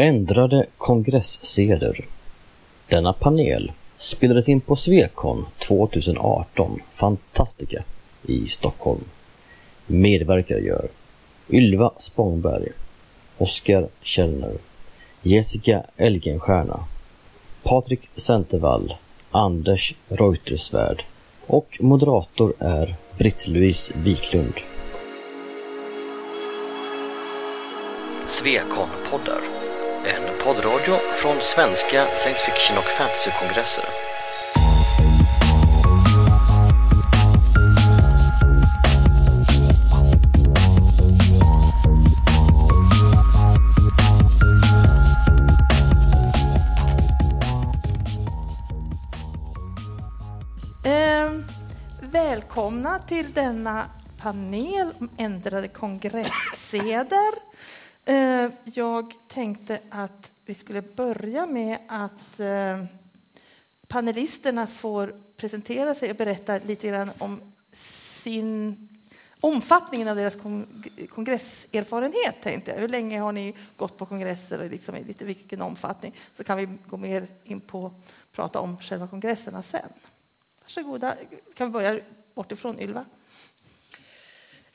Ändrade kongresseder. Denna panel spelades in på Svekon 2018 Fantastica i Stockholm. Medverkare gör Ylva Spångberg, Oskar Källner, Jessica Elgenstierna, Patrik Centervall, Anders Reutersvärd och moderator är Britt-Louise Wiklund. Svekon-poddar. Poddradio från svenska science fiction och fantasykongresser. Eh, välkomna till denna panel om ändrade kongresseder. Eh, jag tänkte att vi skulle börja med att eh, panelisterna får presentera sig och berätta lite grann om sin omfattningen av deras kongresserfarenhet. Tänkte jag. Hur länge har ni gått på kongresser och liksom i lite vilken omfattning? Så kan vi gå mer in på att prata om själva kongresserna sen. Varsågoda. Kan vi börja bortifrån, Ylva?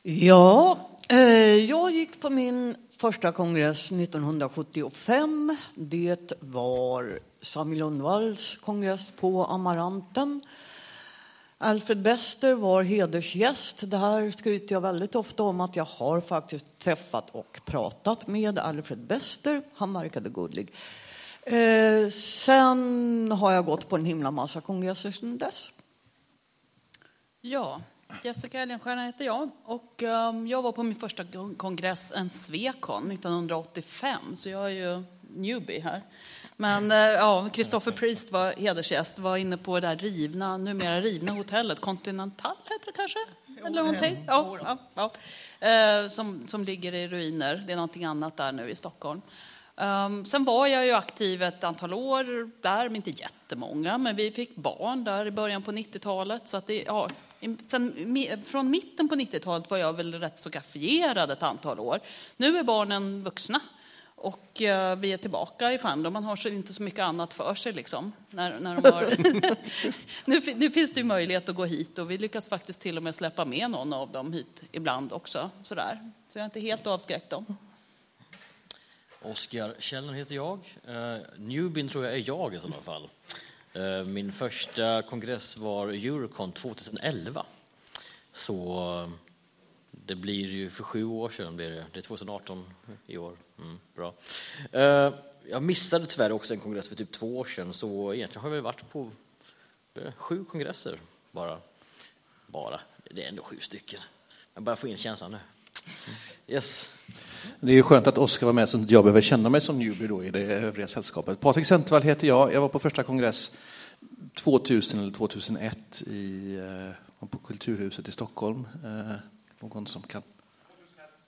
Ja, Eh, jag gick på min första kongress 1975. Det var Sami Lundvalls kongress på Amaranten. Alfred Bester var hedersgäst. Det här skryter jag väldigt ofta om att jag har faktiskt träffat och pratat med Alfred Bester. Han verkade gullig. Eh, sen har jag gått på en himla massa kongresser sedan dess. Ja, Jessica Elgenstierna heter jag och um, jag var på min första kongress, en Svekon, 1985, så jag är ju newbie här. Men uh, ja, Christopher Priest var hedersgäst, var inne på det där rivna, numera rivna hotellet, Continental heter det kanske? Eller någonting? Ja, ja, ja. Uh, som, som ligger i ruiner, det är någonting annat där nu i Stockholm. Um, sen var jag ju aktiv ett antal år där, men inte jättemånga, men vi fick barn där i början på 90-talet. Så att det, ja, sen, från mitten på 90-talet var jag väl rätt så gaffierad ett antal år. Nu är barnen vuxna och uh, vi är tillbaka i Fandom. Man har så inte så mycket annat för sig liksom. När, när de har... nu, nu finns det ju möjlighet att gå hit och vi lyckas faktiskt till och med släppa med någon av dem hit ibland också. Sådär. Så jag är inte helt avskräckt dem. Oskar Källner heter jag. Uh, Newbin tror jag är jag i sådana fall. Eh, min första kongress var Eurocon 2011. Så eh, det blir ju för sju år sedan, blir det. det är 2018 i år. Mm, bra. Eh, jag missade tyvärr också en kongress för typ två år sedan, så egentligen har jag varit på sju kongresser bara. Bara, det är ändå sju stycken. Jag bara får in känslan nu. Yes. Det är ju skönt att Oskar var med så att jag behöver känna mig som newbie då i det övriga sällskapet. Patrik Centervall heter jag. Jag var på första kongress 2000 eller 2001 i, eh, på Kulturhuset i Stockholm. Eh, någon som kan?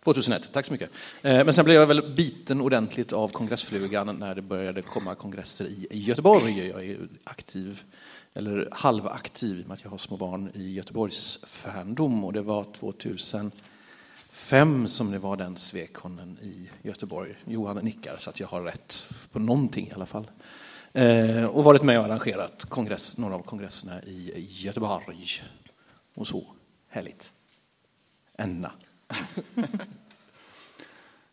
2001, tack så mycket. Eh, men sen blev jag väl biten ordentligt av kongressflugan när det började komma kongresser i Göteborg. Jag är aktiv, eller halvaktiv, i och med att jag har små barn i Göteborgs fandom och det var 2000 fem som det var den svekkonnen i Göteborg. Johan nickar så att jag har rätt på någonting i alla fall. Eh, och varit med och arrangerat kongress, några av kongresserna i Göteborg. Och så, härligt. Enna.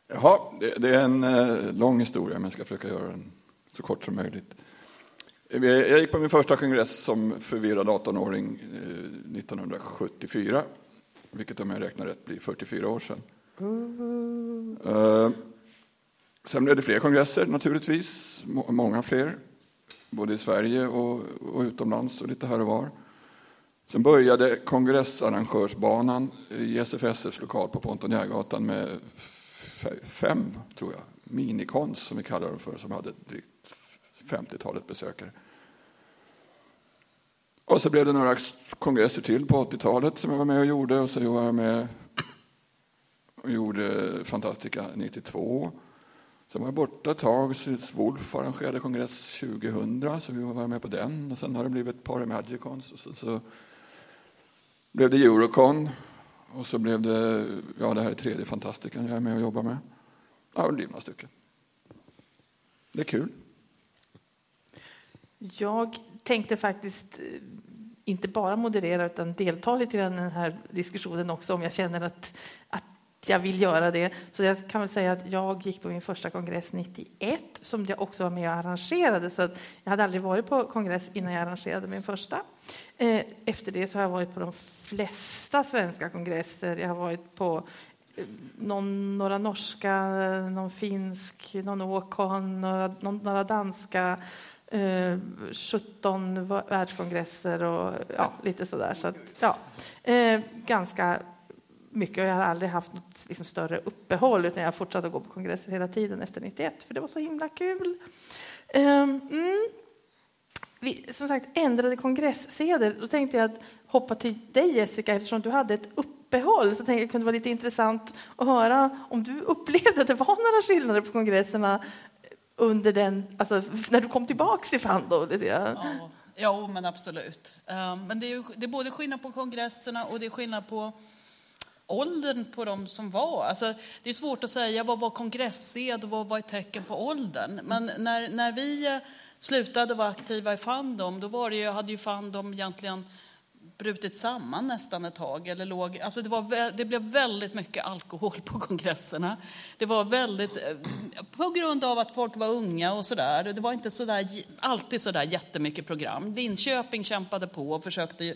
Jaha, det, det, är en eh, lång historia men jag ska försöka göra den så kort som möjligt. Eh, jag gick på min första kongress som förvirrad 18-åring eh, 1974 vilket om jag räknar rätt blir 44 år sedan. Mm. sen blev det fler kongresser naturligtvis, många fler, både i Sverige och, och utomlands och lite här och var. Sen började kongressarrangörsbanan i SFSFs lokal på Pontonjärgatan med fem, tror jag, minikons som vi kallar dem för, som hade drygt 50-talet besökare. Och så blev det några kongresser till på 80-talet som jag var med och gjorde. Och så var jag med och gjorde Fantastica 92. Sen var jag borta ett tag. Wolf arrangerade kongress 2000, så vi var med på den. Och sen har det blivit ett par Magicons. Och så, så blev det Eurocon. Och så blev det, ja det här är tredje Fantastican jag är med och jobbar med. Ja, det blir några stycken. Det är kul. Jag tänkte faktiskt eh, inte bara moderera utan delta lite i den här diskussionen också om jag känner att, att jag vill göra det. Så jag kan väl säga att jag gick på min första kongress 91 som jag också var med och arrangerade. Så att jag hade aldrig varit på kongress innan jag arrangerade min första. Eh, efter det så har jag varit på de flesta svenska kongresser. Jag har varit på eh, någon, några norska, någon finsk, någon åkon, några, några danska. Eh, 17 världskongresser och ja, lite sådär. Så att, ja, eh, ganska mycket och jag har aldrig haft något liksom, större uppehåll utan jag har fortsatt att gå på kongresser hela tiden efter 91 för det var så himla kul. Eh, mm. Vi, som sagt, ändrade kongresseder. Då tänkte jag att hoppa till dig Jessica eftersom du hade ett uppehåll. Så tänkte jag att det kunde vara lite intressant att höra om du upplevde att det var några skillnader på kongresserna under den, alltså, när du kom tillbaka till Fando. Ja. ja, men absolut. Ehm, men det är, det är både skillnad på kongresserna och det är skillnad på åldern på de som var. Alltså, det är svårt att säga vad var kongressed och vad var ett tecken på åldern. Men när, när vi eh, slutade vara aktiva i Fandom, då var det ju, hade ju Fandom egentligen brutit samman nästan ett tag. Eller låg, alltså det, var, det blev väldigt mycket alkohol på kongresserna. Det var väldigt, eh, på grund av att folk var unga och sådär. Det var inte så där, alltid så där jättemycket program. Linköping kämpade på och försökte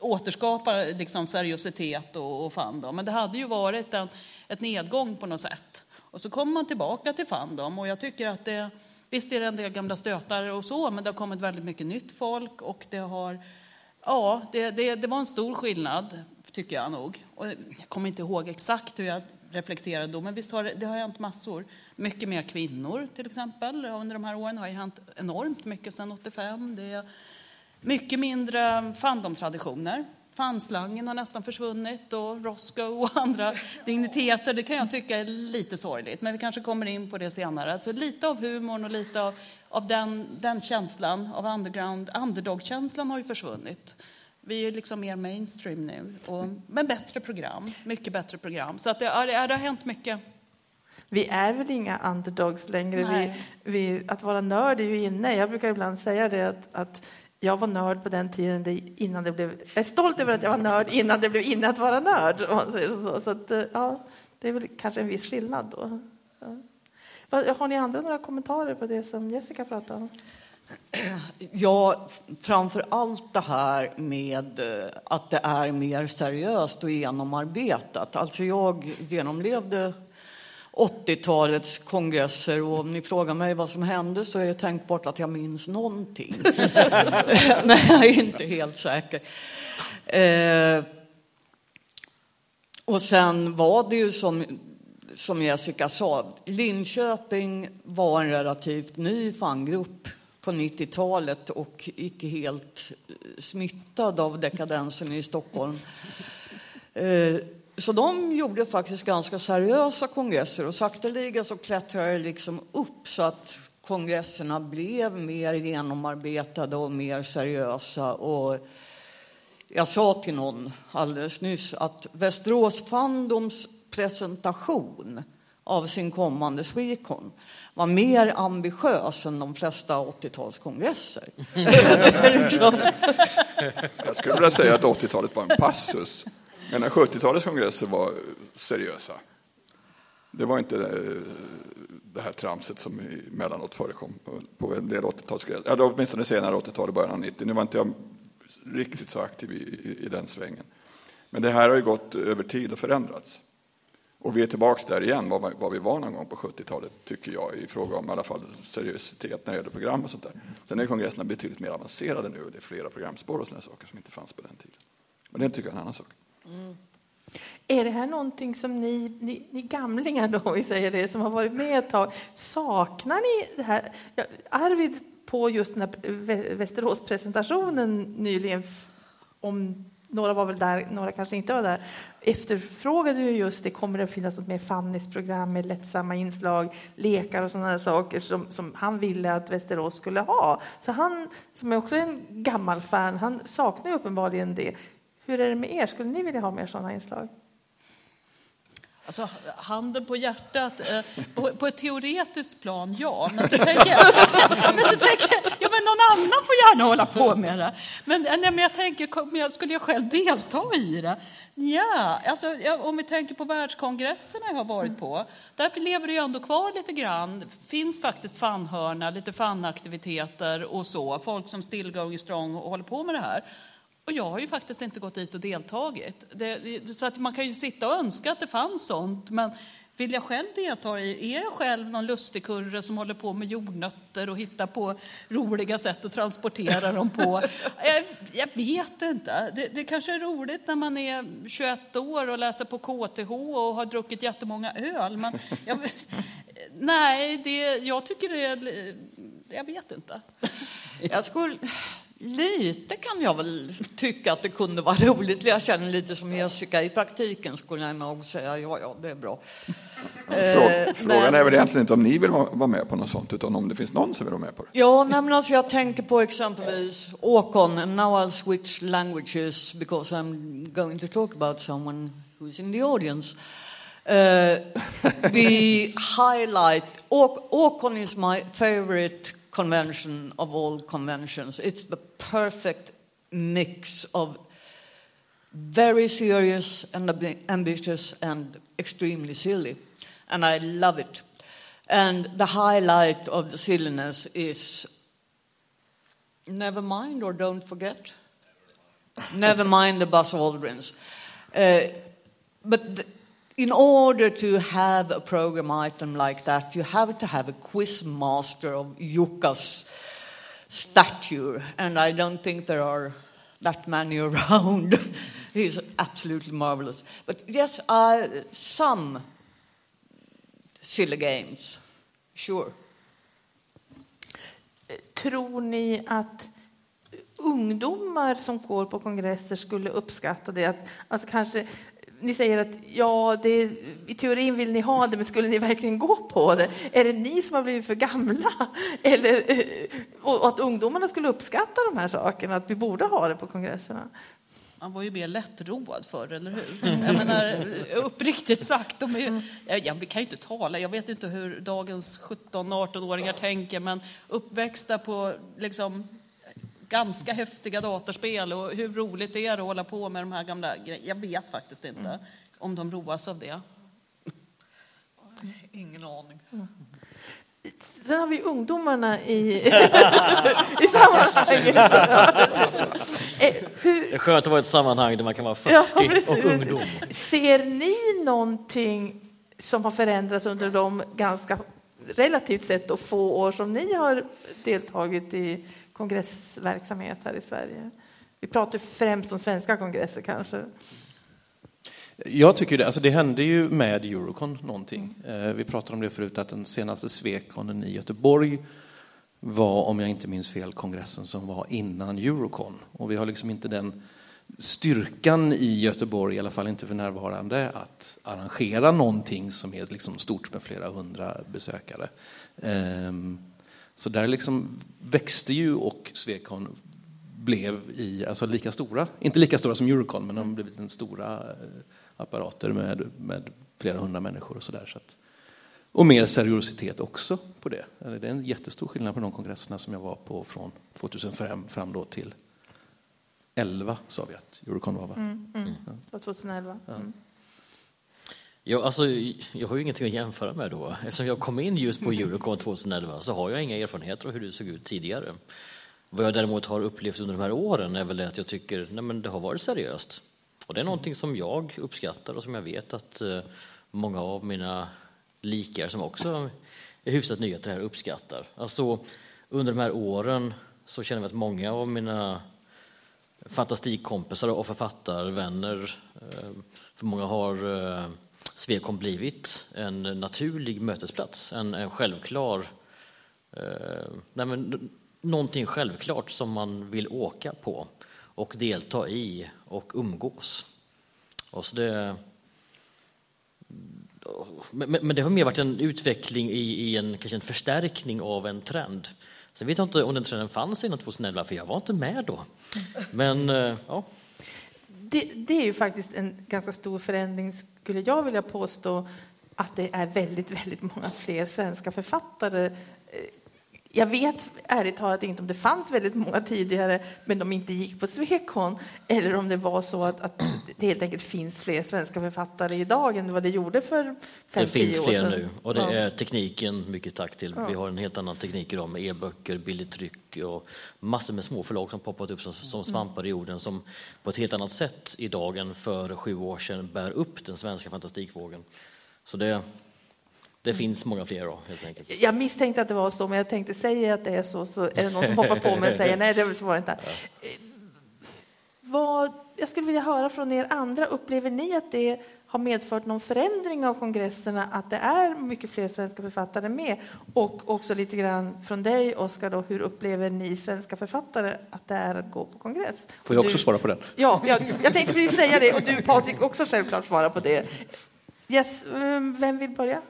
återskapa liksom seriositet och, och fandom. Men det hade ju varit en ett nedgång på något sätt. Och så kommer man tillbaka till fandom och jag tycker att det, visst är det en del gamla stötar och så, men det har kommit väldigt mycket nytt folk och det har, ja, det, det, det var en stor skillnad tycker jag nog. Och jag kommer inte ihåg exakt hur jag reflekterade då, men visst har det, det har hänt massor. Mycket mer kvinnor till exempel under de här åren har ju hänt enormt mycket sedan 85. Det mycket mindre fandomtraditioner. Fanslangen har nästan försvunnit och Roscoe och andra digniteter. Det kan jag tycka är lite sorgligt, men vi kanske kommer in på det senare. Alltså lite av humorn och lite av, av den, den känslan, av underground, underdog-känslan har ju försvunnit. Vi är liksom mer mainstream nu, och, men bättre program, mycket bättre program. Så att det, det, det har hänt mycket. Vi är väl inga underdogs längre. Vi, vi, att vara nörd är ju inne. Jag brukar ibland säga det att, att jag var nörd på den tiden innan det blev... Jag är stolt över att jag var nörd innan det blev inne att vara nörd. Så, så att, eh, ja, det är väl kanske en viss skillnad då. Ja. Har ni andra några kommentarer på det som Jessica pratade om? Ja, framför allt det här med eh, att det är mer seriöst och genomarbetat. Alltså jag genomlevde 80-talets kongresser och om ni frågar mig vad som hände så är det tänkbart att jag minns någonting. Men jag är inte helt säker. Eh, och sen var det ju som, som Jessica sa, Linköping var en relativt ny fangrupp på 90-talet och icke helt eh, smittad av dekadensen i Stockholm. Eh, så de gjorde faktiskt ganska seriösa kongresser och sakteliga så klättrade det liksom upp så att kongresserna blev mer genomarbetade och mer seriösa. Och jag sa till någon alldeles nyss att Västerås Fandoms presentation av sin kommande Swecon var mer ambitiös än de flesta 80-talskongresser. Jag skulle vilja säga att 80-talet var en passus medan 70-talets kongresser var seriösa. Det var inte eh, det här tramset som emellanåt förekom på en del 80-talskongresser. Ja, åtminstone senare 80-tal och början av 90. Nu var inte jag riktigt så aktiv i, i, i, den svängen. Men det här har ju gått över tid och förändrats. Och vi är tillbaka där igen, var, vi var någon gång på 70-talet, tycker jag, i fråga om i alla fall seriositet när det gäller program och sånt där. Sen är kongresserna betydligt mer avancerade nu, det är flera programspår och sådana saker som inte fanns på den tiden. Men det tycker jag är en annan sak. Mm. Är det här någonting som ni, ni, ni, gamlingar, då, vi säger det, som har varit med ett tag, saknar ni det här? Ja, Arvid, på just den här Västerås-presentationen nyligen, om några var väl där, några kanske inte var där, efterfrågade ju just det, kommer det att finnas något mer Fannys program med lättsamma inslag, lekar och sådana saker som, som han ville att Västerås skulle ha. Så han, som är också en gammal fan, han saknar uppenbarligen det. Hur är det med er? Skulle ni vilja ha mer sådana inslag? Alltså, handen på hjärtat, eh, på, på ett teoretiskt plan, ja. Men så tänker jag, men så tänker jag ja, men någon annan får gärna hålla på med det. Men, eh, nej, men jag tänker, kom, jag, skulle jag själv delta i det? Ja, alltså, ja, om vi tänker på världskongresserna jag har varit på, därför lever det ju ändå kvar lite grann. Det finns faktiskt fanhörna, lite fanaktiviteter och så, folk som still going strong och håller på med det här. Och jag har ju faktiskt inte gått dit och deltagit. Det, så att man kan ju sitta och önska att det fanns sånt, men vill jag själv delta i, är jag själv någon lustigkurre som håller på med jordnötter och hittar på roliga sätt att transportera dem på? Jag, jag vet inte. Det, det kanske är roligt när man är 21 år och läser på KTH och har druckit jättemånga öl, men jag, nej, det, jag tycker det är... Jag vet inte. Jag skulle, Lite kan jag väl tycka att det kunde vara roligt. Jag känner lite som Jessica. I praktiken skulle jag nog säga ja, ja, det är bra. Eh, frågan men... är väl egentligen inte om ni vill vara med på något sånt, utan om det finns någon som vill vara med på det. Ja, nej, men alltså jag tänker på exempelvis Åkon, and now I'll switch languages because I'm going to talk about someone who's in the audience. Uh, the highlight, Åkon is my favorite convention of all conventions. It's the perfect mix of very serious and ambitious and extremely silly. And I love it. And the highlight of the silliness is never mind or don't forget. never mind the Buzz Aldrins. Uh, but the, in order to have a program item like that, you have to have a quiz master of Jukka's stature, and I don't think there are that many around. He's absolutely marvelous. But yes, uh, some silly games, sure. Tror ni att ungdomar som går på kongresser skulle uppskatta det? Att, alltså kanske ni säger att ja, det, i teorin vill ni ha det, men skulle ni verkligen gå på det? Är det ni som har blivit för gamla? Eller, eh, och att ungdomarna skulle uppskatta de här sakerna, att vi borde ha det på kongresserna? Man var ju mer lättroad förr, eller hur? Jag menar, uppriktigt sagt, de är ju, jag, kan ju inte tala, jag vet inte hur dagens 17-18-åringar tänker, men uppväxta på liksom, ganska häftiga datorspel och hur roligt det är att hålla på med de här gamla grejerna. Jag vet faktiskt inte mm. om de roas av det. Ingen aning. Mm. Sen har vi ungdomarna i, i sammanhanget. Eh, det är skönt att vara i ett sammanhang där man kan vara 40 ja, och ungdom. Ser ni någonting som har förändrats under de ganska relativt sett och få år som ni har deltagit i kongressverksamhet här i Sverige? Vi pratar främst om svenska kongresser kanske. Jag tycker det, alltså det hände ju med Eurocon någonting. Eh, vi pratade om det förut, att den senaste Svekonen i Göteborg var, om jag inte minns fel, kongressen som var innan Eurocon. Och vi har liksom inte den styrkan i Göteborg, i alla fall inte för närvarande, att arrangera någonting som är liksom stort med flera hundra besökare. Ehm, så där liksom växte ju och Svekon blev i, alltså lika stora, inte lika stora som Eurocon, men de har blivit en stora eh, apparater med, med flera hundra människor och sådär. Så att, och mer seriositet också på det. Det är en jättestor skillnad på de kongresserna som jag var på från 2005 fram då till 11 sa vi att Eurocon var va? Mm, mm. Ja. 2011. Mm. Ja, alltså, jag har ju ingenting att jämföra med då. Eftersom jag kom in just på Eurocon 2011 så har jag inga erfarenheter av hur det såg ut tidigare. Vad jag däremot har upplevt under de här åren är väl att jag tycker att det har varit seriöst. Och det är någonting som jag uppskattar och som jag vet att eh, många av mina likar som också är hyfsat nya till det här uppskattar. Alltså, under de här åren så känner jag att många av mina fantastikkompisar och författarvänner, eh, för många har eh, Svekom blivit en naturlig mötesplats, en, en självklar, eh, nej men, någonting självklart som man vill åka på och delta i och umgås. Och så det, men, men det har mer varit en utveckling i, i en, kanske en förstärkning av en trend. Sen vet jag inte om den trenden fanns innan 2011, för jag var inte med då. Men, eh, ja. Det, det, är ju faktiskt en ganska stor förändring skulle jag vilja påstå att det är väldigt, väldigt många fler svenska författare. Eh, jag vet ärligt talat inte om det fanns väldigt många tidigare, men de inte gick på Swecon, eller om det var så att, att det helt enkelt finns fler svenska författare idag än vad det gjorde för Det 5-10 finns år fler sedan. nu och det Ja. är tekniken mycket tack till. Ja. Vi har en helt annan teknik idag med e-böcker, billigt tryck och massor med små förlag som poppat upp som, som svampar i jorden som på ett helt annat sätt idag än för sju år sedan bär upp den svenska fantastikvågen. Så det, det finns många fler då, helt enkelt. Jag misstänkte att det var så, men jag tänkte säga att det är så, så är det någon som hoppar på mig och säger nej, det var det inte. Eh, Vad, jag skulle vilja höra från er andra, upplever ni att det har medfört någon förändring av kongresserna, att det är mycket fler svenska författare med? Och också lite grann från dig, Oskar, då, hur upplever ni svenska författare att det är att gå på kongress? Får jag också du- svara på den? Ja, jag, jag tänkte precis säga det, och du Patrik också självklart svara på det. Yes, um, vem vill börja?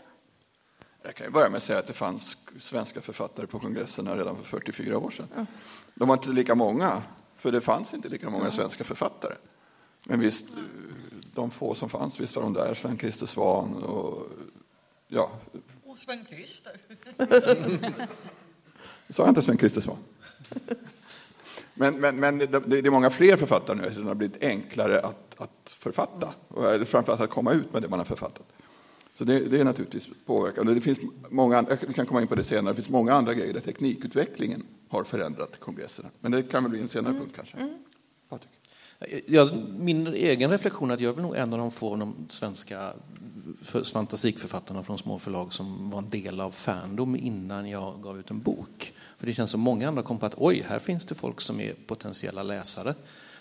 Jag kan ju börja med att säga att det fanns svenska författare på kongresserna redan för 44 år sedan. De var inte lika många, för det fanns inte lika många svenska författare. Men visst, de få som fanns, visst var de där. Sven-Christer Svan och ja, Och Sven-Christer. sa jag inte Sven-Christer Svan? Men, men, men det, det är många fler författare nu, så det har blivit enklare att, att författa. Och framförallt att komma ut med det man har författat. Så det, det är naturligtvis påverkande. Det finns många, vi kan komma in på det senare, det finns många andra grejer där teknikutvecklingen har förändrat kongresserna. Men det kan väl bli en senare punkt kanske. Patrik? Jag, min egen reflektion är att jag är väl nog en av de få av de svenska för, fantasikförfattarna från små förlag som var en del av Fandom innan jag gav ut en bok. För det känns som många andra kom på att oj, här finns det folk som är potentiella läsare.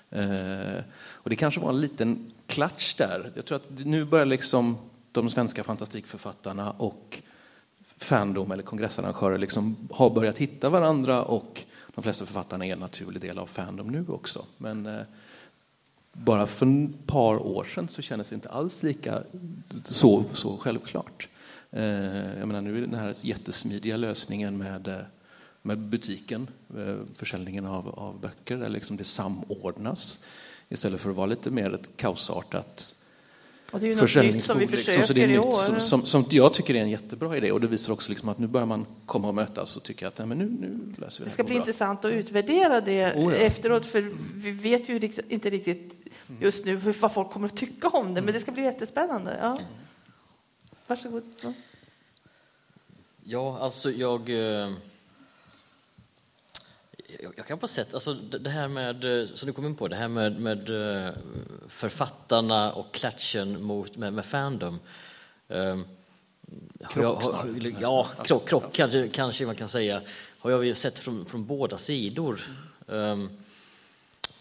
Eh, och det kanske var en liten klatsch där. Jag tror att nu börjar liksom de svenska fantastikförfattarna och Fandom eller kongressarrangörer liksom har börjat hitta varandra och de flesta författarna är en naturlig del av Fandom nu också. Men eh, bara för ett par år sedan så kändes det inte alls lika så, så självklart. Eh, jag menar, nu är den här jättesmidiga lösningen med, eh, med butiken, eh, försäljningen av, av böcker, där liksom det samordnas istället för att vara lite mer ett kaosartat och det är ju något nytt som vi liksom. försöker Så det är i år. som, som, som jag tycker är en jättebra idé och det visar också liksom att nu börjar man komma och mötas och tycka att nej, men nu, nu löser vi Det det ska bli bra. intressant att utvärdera det Oh ja. efteråt, för vi vet ju inte riktigt just nu hur- vad folk kommer att tycka om det, men det ska bli jättespännande. Ja. Varsågod. Ja. Ja, alltså jag... eh, Jag kan på sätt, alltså det här med, eh, som du kom in på, det här med, med eh, författarna och klatschen mot, med, med Fandom. Eh, har jag- Krock har-. Ja, krock, krock kanske, kanske man kan säga. Har jag sett från, från båda sidor. Eh,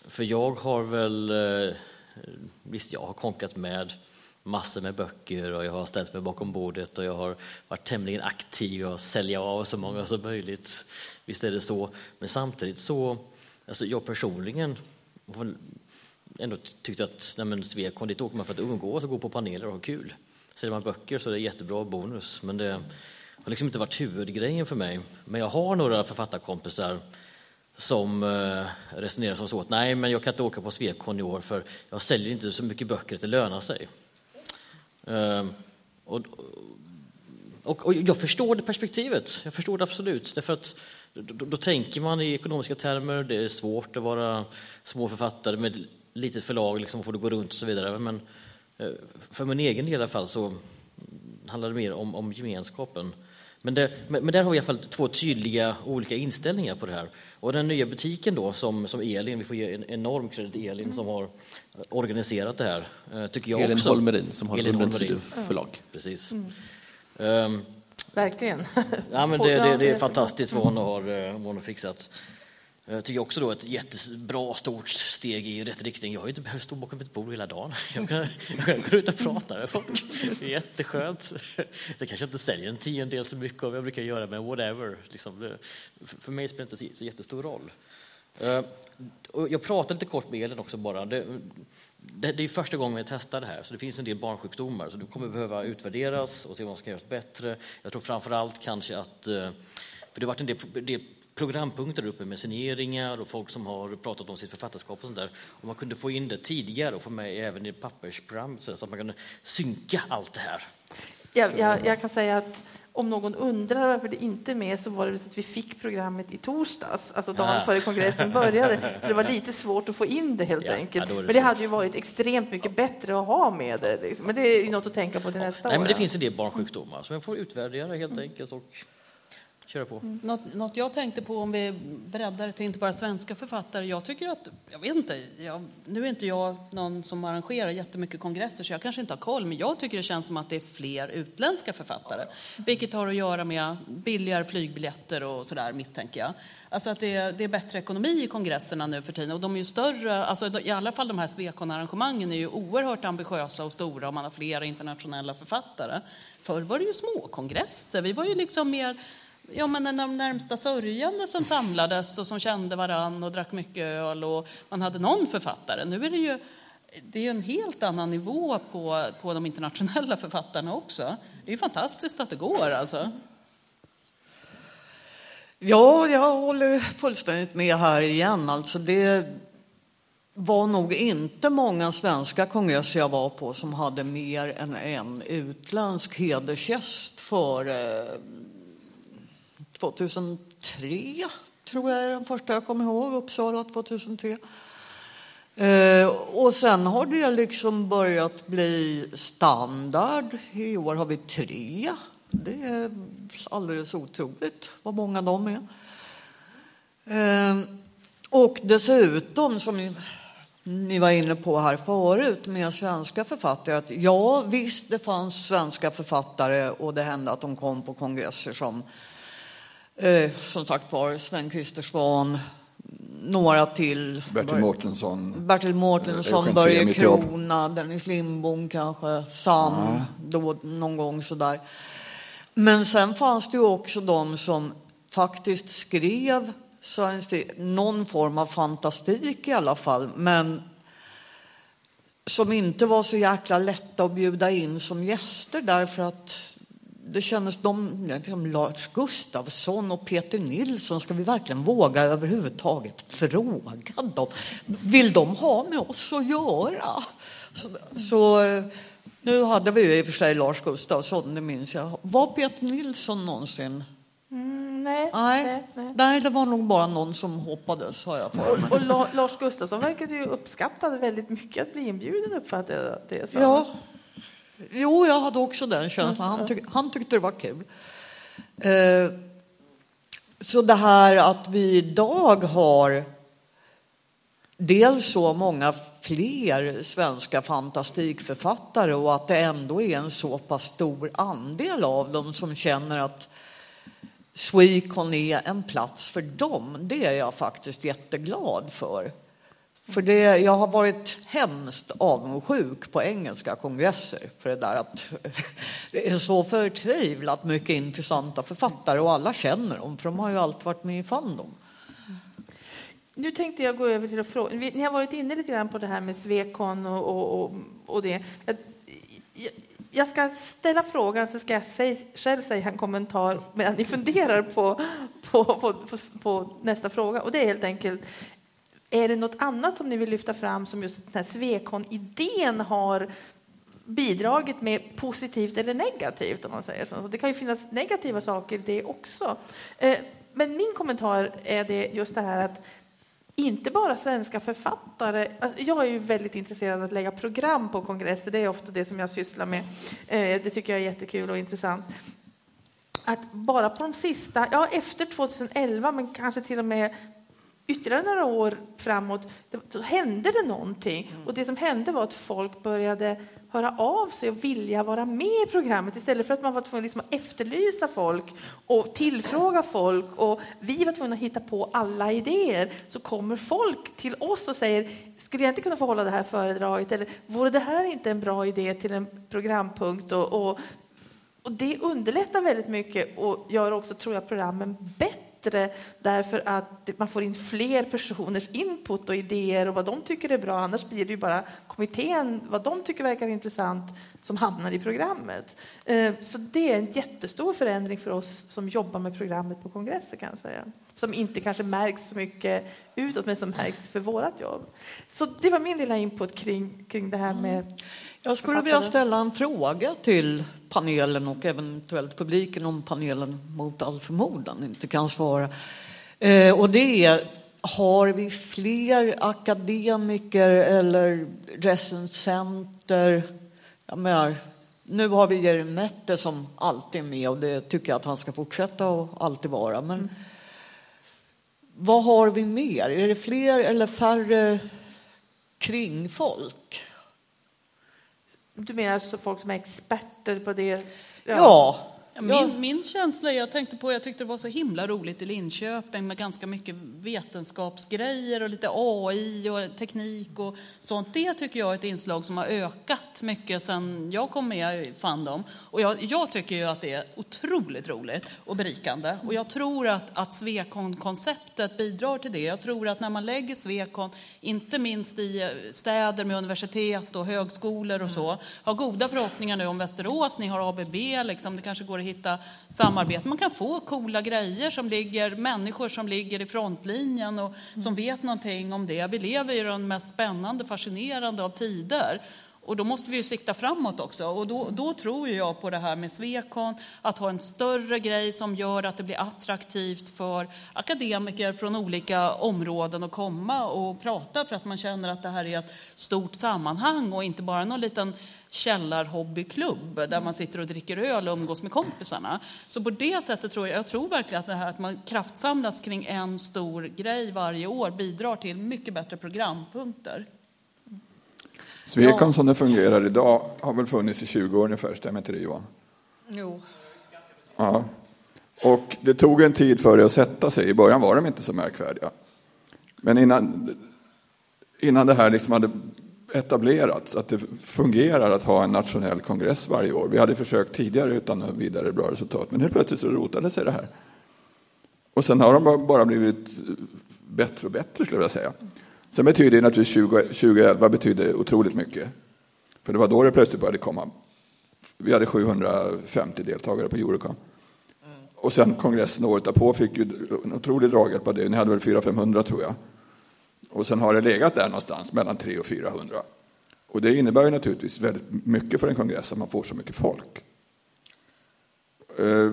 För jag har väl, eh, visst jag har konkat med massor med böcker och jag har ställt mig bakom bordet och jag har varit tämligen aktiv och sälja av så många som möjligt. Visst är det så. Men samtidigt så, alltså jag personligen har ändå tyckt att nej men Svekon, dit åker man för att umgås och gå på paneler och ha kul. Säljer man böcker så är det jättebra bonus, men det har liksom inte varit huvudgrejen för mig. Men jag har några författarkompisar som eh, resonerar som så att nej, men jag kan inte åka på Svekon i år för jag säljer inte så mycket böcker att det lönar sig. Ehm, och, och, och jag förstår det perspektivet, jag förstår det absolut. Därför att då, då, tänker man i ekonomiska termer, det är svårt att vara små författare med litet förlag, liksom, får du gå runt och så vidare. Men eh, för min egen del i alla fall så handlar det mer om, om gemenskapen. Men, det, men, men där har vi i alla fall två tydliga olika inställningar på det här. Och den nya butiken då, som, som Elin, vi får ge en enorm credit till Elin som har organiserat det här, eh, tycker jag Elin också. Holmerin som har Elin ett Holmerin. förlag. Precis. Ehm, Verkligen. Ja, men det, det, det är fantastiskt vad hon har, eh, vad hon har fixat. Eh, jag tycker också då ett jättebra stort steg i rätt riktning. Jag har ju inte behövt stå bakom ett bord hela dagen. Jag kan, jag kan gå ut och prata med folk. Det är jätteskönt. Så jag kanske inte säljer en tiondel så mycket av vad jag brukar göra, men whatever. Liksom det, för mig spelar det inte så, jättestor roll. Eh, jag pratade lite kort med Elin också bara. Det, det, det är första gången vi testar det här, så det finns en del barnsjukdomar. Så det kommer behöva utvärderas och se vad som ska göras bättre. Jag tror framför allt kanske att, eh, för det har varit en del, del programpunkter uppe med signeringar och folk som har pratat om sitt författarskap och sånt där. Och man kunde få in det tidigare och få med även i pappersprogram så att man kunde synka allt det här. Jag, jag, jag kan säga att om någon undrar varför det inte är med så var det att vi fick programmet i torsdags, alltså dagen Ah. före kongressen började. Så det var lite svårt att få in det helt Ja, enkelt. ja, det men det svårt. hade ju varit extremt mycket bättre att ha med det. Liksom. Men det är ju något att tänka på till nästa Nej, år. men det ja. finns en del barnsjukdomar som man får utvärdera helt enkelt och köra på. Något, något jag tänkte på om vi breddar det till inte bara svenska författare. Jag tycker att, jag vet inte, jag, nu är inte jag någon som arrangerar jättemycket kongresser så jag kanske inte har koll, men jag tycker det känns som att det är fler utländska författare. Vilket har att göra med billigare flygbiljetter och sådär misstänker jag. Alltså att det är, det är bättre ekonomi i kongresserna nu för tiden och de är ju större, alltså i alla fall de här Swecon-arrangemangen är ju oerhört ambitiösa och stora och man har flera internationella författare. Förr var det ju små kongresser, vi var ju liksom mer Ja, men de närmsta sörjande som samlades och som kände varann och drack mycket öl och man hade någon författare. Nu är det ju det är en helt annan nivå på, på de internationella författarna också. Det är ju fantastiskt att det går alltså. Ja, jag håller fullständigt med här igen. Alltså det var nog inte många svenska kongresser jag var på som hade mer än en utländsk hedersgäst för eh, 2003, tror jag är den första jag kommer ihåg, Uppsala 2003. Eh, och sen har det liksom börjat bli standard. I år har vi tre. Det är alldeles otroligt vad många de är. Eh, och dessutom, som ni, ni var inne på här förut med svenska författare, att ja visst det fanns svenska författare och det hände att de kom på kongresser som eh, som sagt var Sven-Christer Svan, några till. Bertil Mårtensson. Bertil Mårtensson, Eugen Börje. Krona, Dennis Lindbom kanske, Sam, då, någon gång sådär. Men sen fanns det ju också de som faktiskt skrev science någon form av fantastik i alla fall, men som inte var så jäkla lätta att bjuda in som gäster därför att det kändes de, liksom Lars Gustafsson och Peter Nilsson, ska vi verkligen våga överhuvudtaget fråga dem? Vill de ha med oss att göra? Så, så nu hade vi ju i och för sig Lars Gustafsson, det minns jag. Var Peter Nilsson någonsin? Mm, nej, Nej, nej, nej. nej, det var nog bara någon som hoppades, har jag för mig. Och, och La- Lars Gustafsson verkade ju uppskattade väldigt mycket att bli inbjuden, uppfattade jag det som. Ja. Jo, jag hade också den känslan. Han, tyck, han tyckte det var kul. Eh, så det här att vi idag har dels så många fler svenska fantastikförfattare och att det ändå är en så pass stor andel av dem som känner att Swecon är en plats för dem. Det är jag faktiskt jätteglad för. För det, jag har varit hemskt avundsjuk på engelska kongresser för det där att det är så förtvivlat mycket intressanta författare och alla känner dem för de har ju alltid varit med i Fandom. Nu tänkte jag gå över till att fråga. Ni har varit inne lite grann på det här med Svekon och, och, och, och det. Jag, jag- jag ska ställa frågan så ska jag säg, själv säga en kommentar medan ni funderar på, på, på, på, på nästa fråga. Och det är helt enkelt, är det något annat som ni vill lyfta fram som just den här Svekon-idén har bidragit med positivt eller negativt om man säger så. Det kan ju finnas negativa saker i det också. Eh, men min kommentar är det just det här att inte bara svenska författare. Alltså jag är ju väldigt intresserad av att lägga program på kongresser. Det är ofta det som jag sysslar med. Eh, det tycker jag är jättekul och intressant. Att bara på de sista, ja efter 2011, men kanske till och med ytterligare några år framåt, då hände det någonting. Och det som hände var att folk började höra av sig och vilja vara med i programmet istället för att man var tvungen liksom att efterlysa folk och tillfråga folk och vi var tvungna att hitta på alla idéer. Så kommer folk till oss och säger, skulle jag inte kunna få hålla det här föredraget? Eller vore det här inte en bra idé till en programpunkt? Och, och, och det underlättar väldigt mycket och gör också, tror jag, programmen bättre därför att man får in fler personers input och idéer och vad de tycker är bra. Annars blir det ju bara kommittén, vad de tycker verkar intressant som hamnar i programmet. Eh, så det är en jättestor förändring för oss som jobbar med programmet på kongresser kan jag säga. Som inte kanske märks så mycket utåt, men som märks för vårt jobb. Så det var min lilla input kring, kring det här med Jag skulle vilja ställa en fråga till panelen och eventuellt publiken om panelen mot all förmodan inte kan svara. Eh, och det är, har vi fler akademiker eller recensenter? Jag menar, nu har vi Jerry Mette som alltid är med och det tycker jag att han ska fortsätta att alltid vara. Men vad har vi mer? Är det fler eller färre kringfolk? Du menar så folk som är experter på det? Ja. Ja, Min, min känsla är, jag tänkte på, jag tyckte det var så himla roligt i Linköping med ganska mycket vetenskapsgrejer och lite AI och teknik och sånt. Det tycker jag är ett inslag som har ökat mycket sedan jag kom med i Fandom. Och jag, jag tycker ju att det är otroligt roligt och berikande. Och jag tror att, att Swecon-konceptet bidrar till det. Jag tror att när man lägger Swecon, inte minst i eh, städer med universitet och högskolor och så, har goda förhoppningar nu om Västerås, ni har ABB, liksom, det kanske går att hitta samarbete. Man kan få coola grejer som ligger, människor som ligger i frontlinjen och som vet någonting om det. Vi lever i den mest spännande, fascinerande av tider. Och då måste vi ju sikta framåt också. Och då, då tror jag på det här med Svekon, att ha en större grej som gör att det blir attraktivt för akademiker från olika områden att komma och prata för att man känner att det här är ett stort sammanhang och inte bara någon liten källarhobbyklubb där man sitter och dricker öl och umgås med kompisarna. Så på det sättet tror jag, jag tror verkligen att det här att man kraftsamlas kring en stor grej varje år bidrar till mycket bättre programpunkter. Swecon som det fungerar idag har väl funnits i 20 år ungefär, stämmer inte det Johan? Jo. Ja. Och det tog en tid för det att sätta sig. I början var de inte så märkvärdiga. Men innan, innan det här liksom hade etablerats, att det fungerar att ha en nationell kongress varje år. Vi hade försökt tidigare utan vidare bra resultat, men helt plötsligt så rotade sig det här. Och sen har de bara blivit bättre och bättre skulle jag säga. Sen betyder naturligtvis 20, 2011 betyder otroligt mycket. För det var då det plötsligt började komma. Vi hade 750 deltagare på Eurocon. Och sen kongressen året därpå fick ju en otrolig draghjälp av det. Ni hade väl 400-500 tror jag. Och sen har det legat där någonstans mellan 300 och 400. Och det innebär ju naturligtvis väldigt mycket för en kongress att man får så mycket folk. Eh,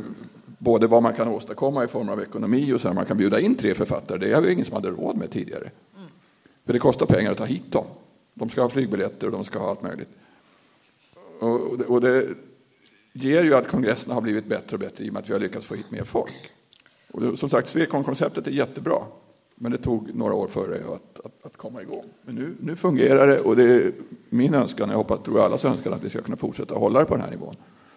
både vad man kan åstadkomma i form av ekonomi och sen man kan bjuda in tre författare. Det är ju ingen som hade råd med tidigare. För det kostar pengar att ta hit dem. De ska ha flygbiljetter och de ska ha allt möjligt. Och det, och det ger ju att kongresserna har blivit bättre och bättre i och med att vi har lyckats få hit mer folk. Och det, som sagt, Swecon-konceptet är jättebra. Men det tog några år för det att, att, att, komma igång. Men nu, nu fungerar det och det är min önskan, jag hoppas, tror allas önskan, att vi ska kunna fortsätta hålla det på den här nivån.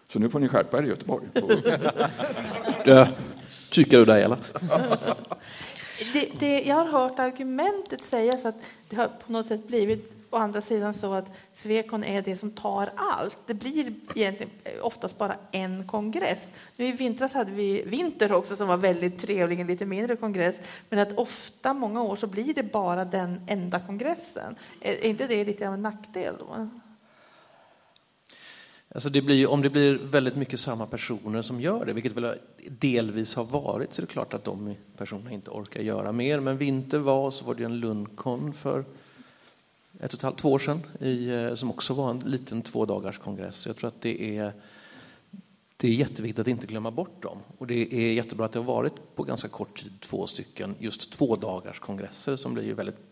Så nu får ni skärpa er i Göteborg. tycker du det, eller? Det, det, jag har hört argumentet sägas att det har på något sätt blivit å andra sidan så att Svekon är det som tar allt. Det blir egentligen eh, oftast bara en kongress. Nu I vintras hade vi Vinter också som var väldigt trevlig, en lite mindre kongress. Men att ofta, många år, så blir det bara den enda kongressen. Är inte det lite av en nackdel då? Alltså det blir, om det blir väldigt mycket samma personer som gör det, vilket väl delvis har varit, så är det klart att de personerna inte orkar göra mer. Men vinter var, så var det en Lundkon för ett och ett halvt, två år sedan, i, eh, som också var en liten tvådagarskongress. Jag tror att det är, det är jätteviktigt att inte glömma bort dem. Och det är jättebra att det har varit på ganska kort tid två stycken just tvådagarskongresser som blir ju väldigt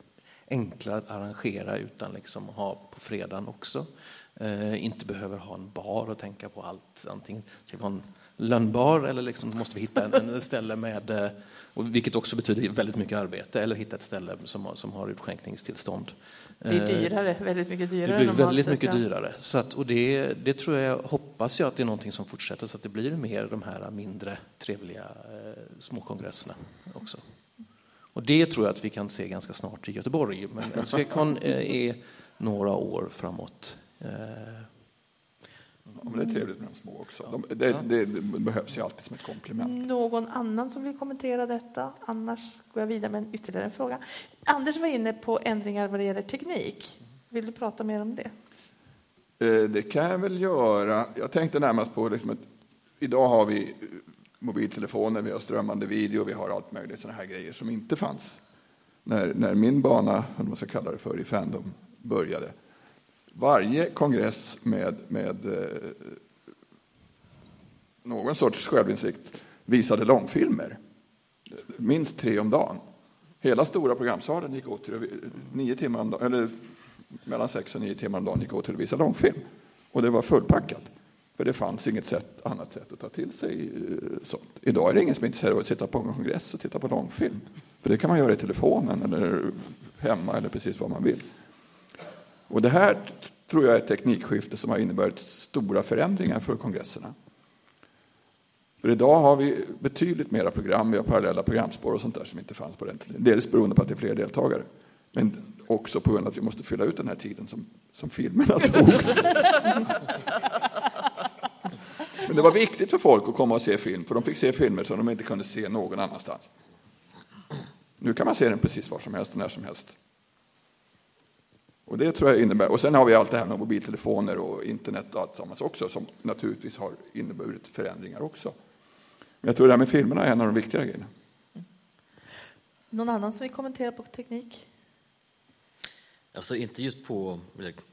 enklare att arrangera utan liksom att ha på fredagen också. Eh, inte behöver ha en bar och tänka på allt. Antingen ska vi ha en lönnbar eller liksom måste vi hitta en, en ställe med, eh, och vilket också betyder väldigt mycket arbete, eller hitta ett ställe som, har, som har utskänkningstillstånd. Det är dyrare, väldigt mycket dyrare. Det blir väldigt mycket dyrare. Så att, och det, det tror jag, hoppas jag att det är någonting som fortsätter så att det blir mer de här mindre trevliga eh, småkongresserna också. Och det tror jag att vi kan se ganska snart i Göteborg. Men Swecon eh, är några år framåt ja, men det är trevligt med de små också. De, det, det, det, behövs ju alltid som ett komplement. Någon annan som vill kommentera detta? Annars går jag vidare med en ytterligare en fråga. Anders var inne på ändringar vad det gäller teknik. Vill du prata mer om det? Eh, Det kan jag väl göra. Jag tänkte närmast på liksom att idag har vi mobiltelefoner, vi har strömmande video, vi har allt möjligt sådana här grejer som inte fanns när, när min bana, eller vad man ska kalla det för, i Fandom började. Varje kongress med, med eh, någon sorts självinsikt visade långfilmer. Minst tre om dagen. Hela stora programsalen gick åt till nio timmar om dagen, eller mellan sex och nio timmar om dagen gick åt till att visa långfilm. Och det var fullpackat. För det fanns inget sätt, annat sätt att ta till sig eh, sånt. Idag är det ingen som är intresserad av att sitta på en kongress och titta på långfilm. För det kan man göra i telefonen eller hemma eller precis vad man vill. Och det här tror jag är ett teknikskifte som har inneburit stora förändringar för kongresserna. För idag har vi betydligt mera program, vi har parallella programspår och sånt där som inte fanns på den tiden. Dels beroende på att det är fler deltagare, men också på grund av att vi måste fylla ut den här tiden som, som filmerna tog. Men det var viktigt för folk att komma och se film, för de fick se filmer som de inte kunde se någon annanstans. Nu kan man se den precis var som helst och när som helst. Och det tror jag innebär. Och sen har vi allt det här med mobiltelefoner och internet och allt sammans också, som naturligtvis har inneburit förändringar också. Men jag tror det här med filmerna är en av de viktigare grejerna. Någon annan som vill kommentera på teknik? Alltså inte just på,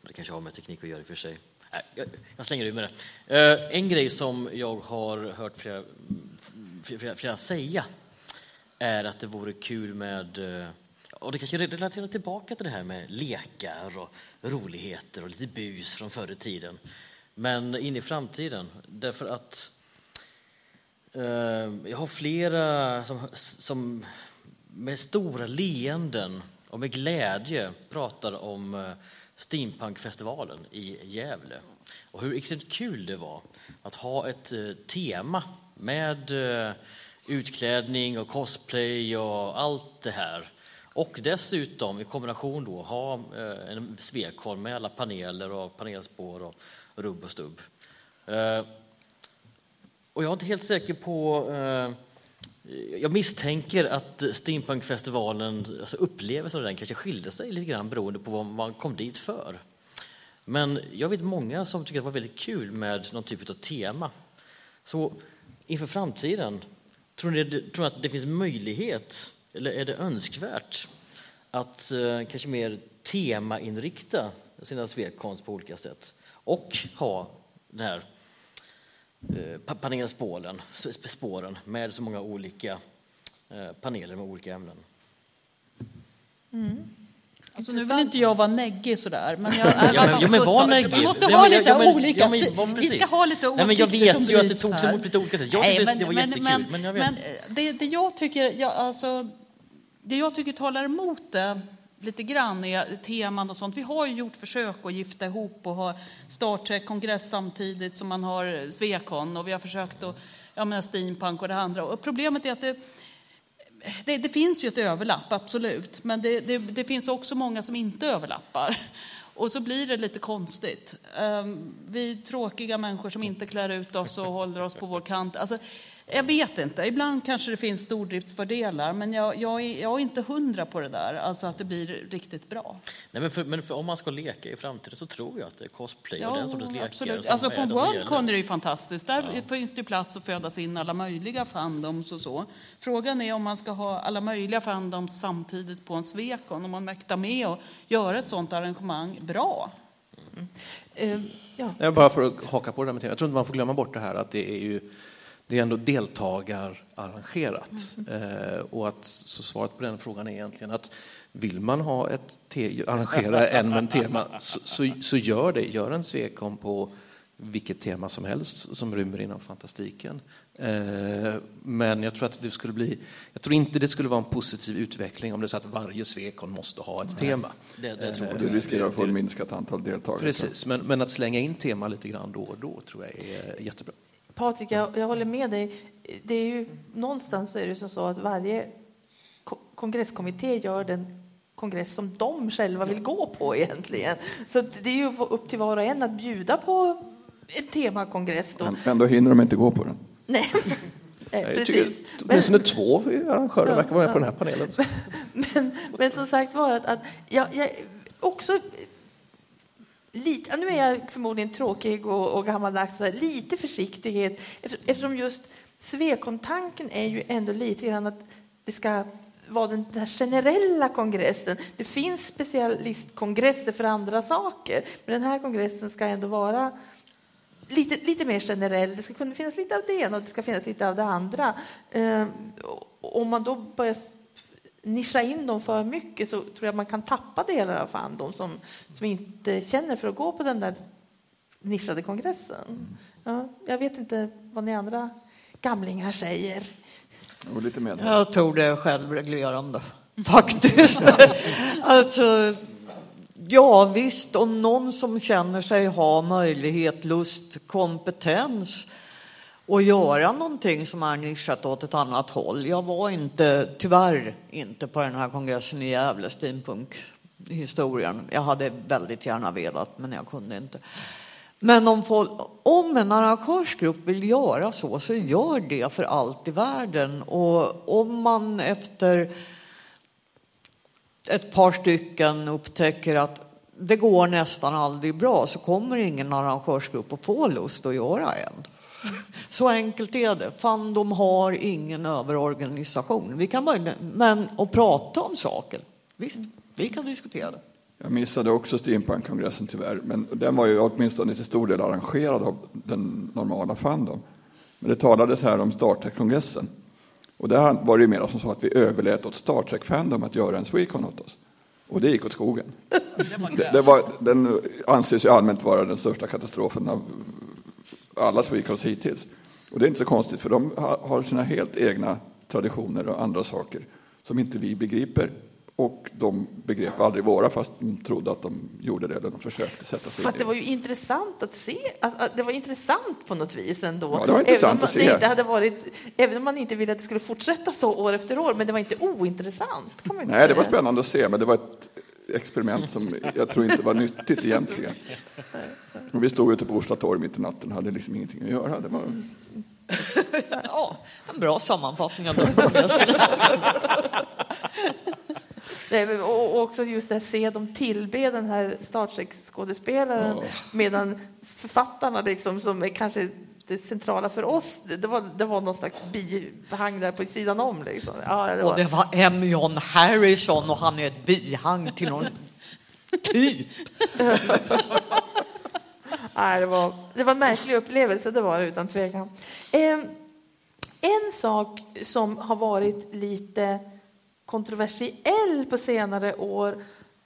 det kanske har med teknik att göra i och för sig. Jag, slänger ur med det. Eh, en grej som jag har hört flera, flera, flera säga är att det vore kul med, eh, och det kanske relaterar tillbaka till det här med lekar och roligheter och lite bus från förr i tiden. Men in i framtiden, därför att eh, jag har flera som, som med stora leenden och med glädje pratar om eh, Steampunkfestivalen i Gävle och hur extremt kul det var att ha ett eh, tema med eh, utklädning och cosplay och allt det här. Och dessutom i kombination då ha eh, en svekholm med alla paneler och panelspår och rubb och stubb. Och jag är inte helt säker på jag misstänker att Steampunkfestivalen, alltså upplevelsen av den kanske skilde sig lite grann beroende på vad man kom dit för. Men jag vet många som tycker att det var väldigt kul med någon typ av tema. Så inför framtiden, tror ni, tror ni att det finns möjlighet, eller är det önskvärt, att eh, kanske mer temainrikta sina svekkonst på olika sätt och ha den här panelspåren, s- spåren med så många olika eh, paneler med olika ämnen. Alltså, nu vill inte jag vara neggig sådär, men jag är Ja, men, ja, men var neggig. Vi måste Ja, ha men- lite ja, men- olika ja, men vad Vi ska ha lite Nej, åsikter men jag vet ju att det togs emot lite olika sätt. Jag Nej, men, det var men, jättekul, men, men jag vet. men eh, det, det jag tycker, jag, alltså, det jag tycker talar emot det lite grann är teman och sånt. Vi har ju gjort försök att gifta ihop och ha Star Trek-kongress samtidigt som man har Svekon och vi har försökt att, ja men steampunk och det andra. Och problemet är att det, det, det finns ju ett överlapp, absolut, men det, det, det finns också många som inte överlappar. Och så blir det lite konstigt. Ehm, vi tråkiga människor som inte klär ut oss och håller oss på vår kant. Alltså, jag vet inte, ibland kanske det finns stordriftsfördelar, men jag, jag, är, jag är inte hundra på det där, alltså att det blir riktigt bra. Nej, men, för, men för om man ska leka i framtiden så tror jag att det är cosplay och den sortens lekar absolut. som Alltså är på Worldcon är det ju fantastiskt. Där finns det ju plats att födas in alla möjliga fandoms och så. Frågan är om man ska ha alla möjliga fandoms samtidigt på en Svekon, om man mäktar med och göra ett sånt arrangemang bra. Eh, ja. Nej, bara för att haka på det där med. Jag tror inte man får glömma bort det här att det är ju det är ändå deltagararrangerat. Eh, och att, så svaret på den frågan är egentligen att vill man ha ett te, arrangera en med en tema så, så, så gör det. Gör en svekon på vilket tema som helst som rymmer inom fantastiken. Eh, men jag tror att det skulle bli, jag tror inte det skulle vara en positiv utveckling om det är så att varje svekon måste ha ett tema. Det, det tror jag. Du riskerar att få ett minskat antal deltagare. Precis, men, men att slänga in tema lite grann då och då tror jag är jättebra. Patrik, jag, jag håller med dig. Det är ju, någonstans är det som så att varje ko- kongresskommitté gör den kongress som de själva vill gå på egentligen. Så det är ju upp till var och en att bjuda på en temakongress då. Men ändå hinner de inte gå på den. Nej, Nej precis. åtminstone två arrangörer verkar vara med på den här panelen. Men, men som sagt var att, att jag, jag också lite, nu är jag förmodligen tråkig och, och gammaldags, lite försiktighet eftersom just Svekontanken är ju ändå lite grann att det ska vara den där generella kongressen. Det finns specialistkongresser för andra saker, men den här kongressen ska ändå vara lite, lite mer generell. Det ska kunna finnas lite av det ena och det ska finnas lite av det andra. Ehm, om man då börjar nischa in dem för mycket så tror jag man kan tappa delar av fandom som, som inte känner för att gå på den där nischade kongressen. Ja, jag vet inte vad ni andra gamlingar säger. Och lite med. Jag tror det är självreglerande, faktiskt. alltså, ja, visst, om någon som känner sig ha möjlighet, lust, kompetens och göra någonting som är nischat åt ett annat håll. Jag var inte, tyvärr inte på den här kongressen i Gävle, steampunk-historien. Jag hade väldigt gärna velat, men jag kunde inte. Men om, folk, om en arrangörsgrupp vill göra så, så gör det för allt i världen. Och om man efter ett par stycken upptäcker att det går nästan aldrig bra så kommer ingen arrangörsgrupp att få lust att göra en. Så enkelt är det. Fandom har ingen överorganisation. Vi kan bara, men att prata om saker, visst, vi kan diskutera det. Jag missade också Steampunk-kongressen tyvärr, men den var ju åtminstone till stor del arrangerad av den normala Fandom. Men det talades här om Star Trek-kongressen. Och där var det ju mer som så att vi överlät åt Star Trek-Fandom att göra en Swecon åt oss. Och det gick åt skogen. Det, det var, den anses ju allmänt vara den största katastrofen av alla Swecons hittills. Och det är inte så konstigt, för de har sina helt egna traditioner och andra saker som inte vi begriper. Och de begrep aldrig våra, fast de trodde att de gjorde det, eller de försökte sätta sig Fast det var ju intressant att se, att, att det var intressant på något vis ändå. Ja, det var intressant att se. Inte hade varit, även om man inte ville att det skulle fortsätta så år efter år, men det var inte ointressant. Inte Nej, säga. det var spännande att se, men det var ett experiment som jag tror inte var nyttigt egentligen. Och vi stod ute på Orsa torg mitt i natten och hade liksom ingenting att göra. Det var... ja, en bra sammanfattning av den Nej, och också just att se dem tillbe den här Star Trek-skådespelaren oh. medan författarna, liksom, som är kanske det centrala för oss, det var, det var någon slags bihang där på sidan om. Liksom. Ja, det var... Och det var M. John Harrison och han är ett bihang till någon typ. Nej, det, var, det var en märklig upplevelse, det var det utan tvekan. Eh, en sak som har varit lite kontroversiell på senare år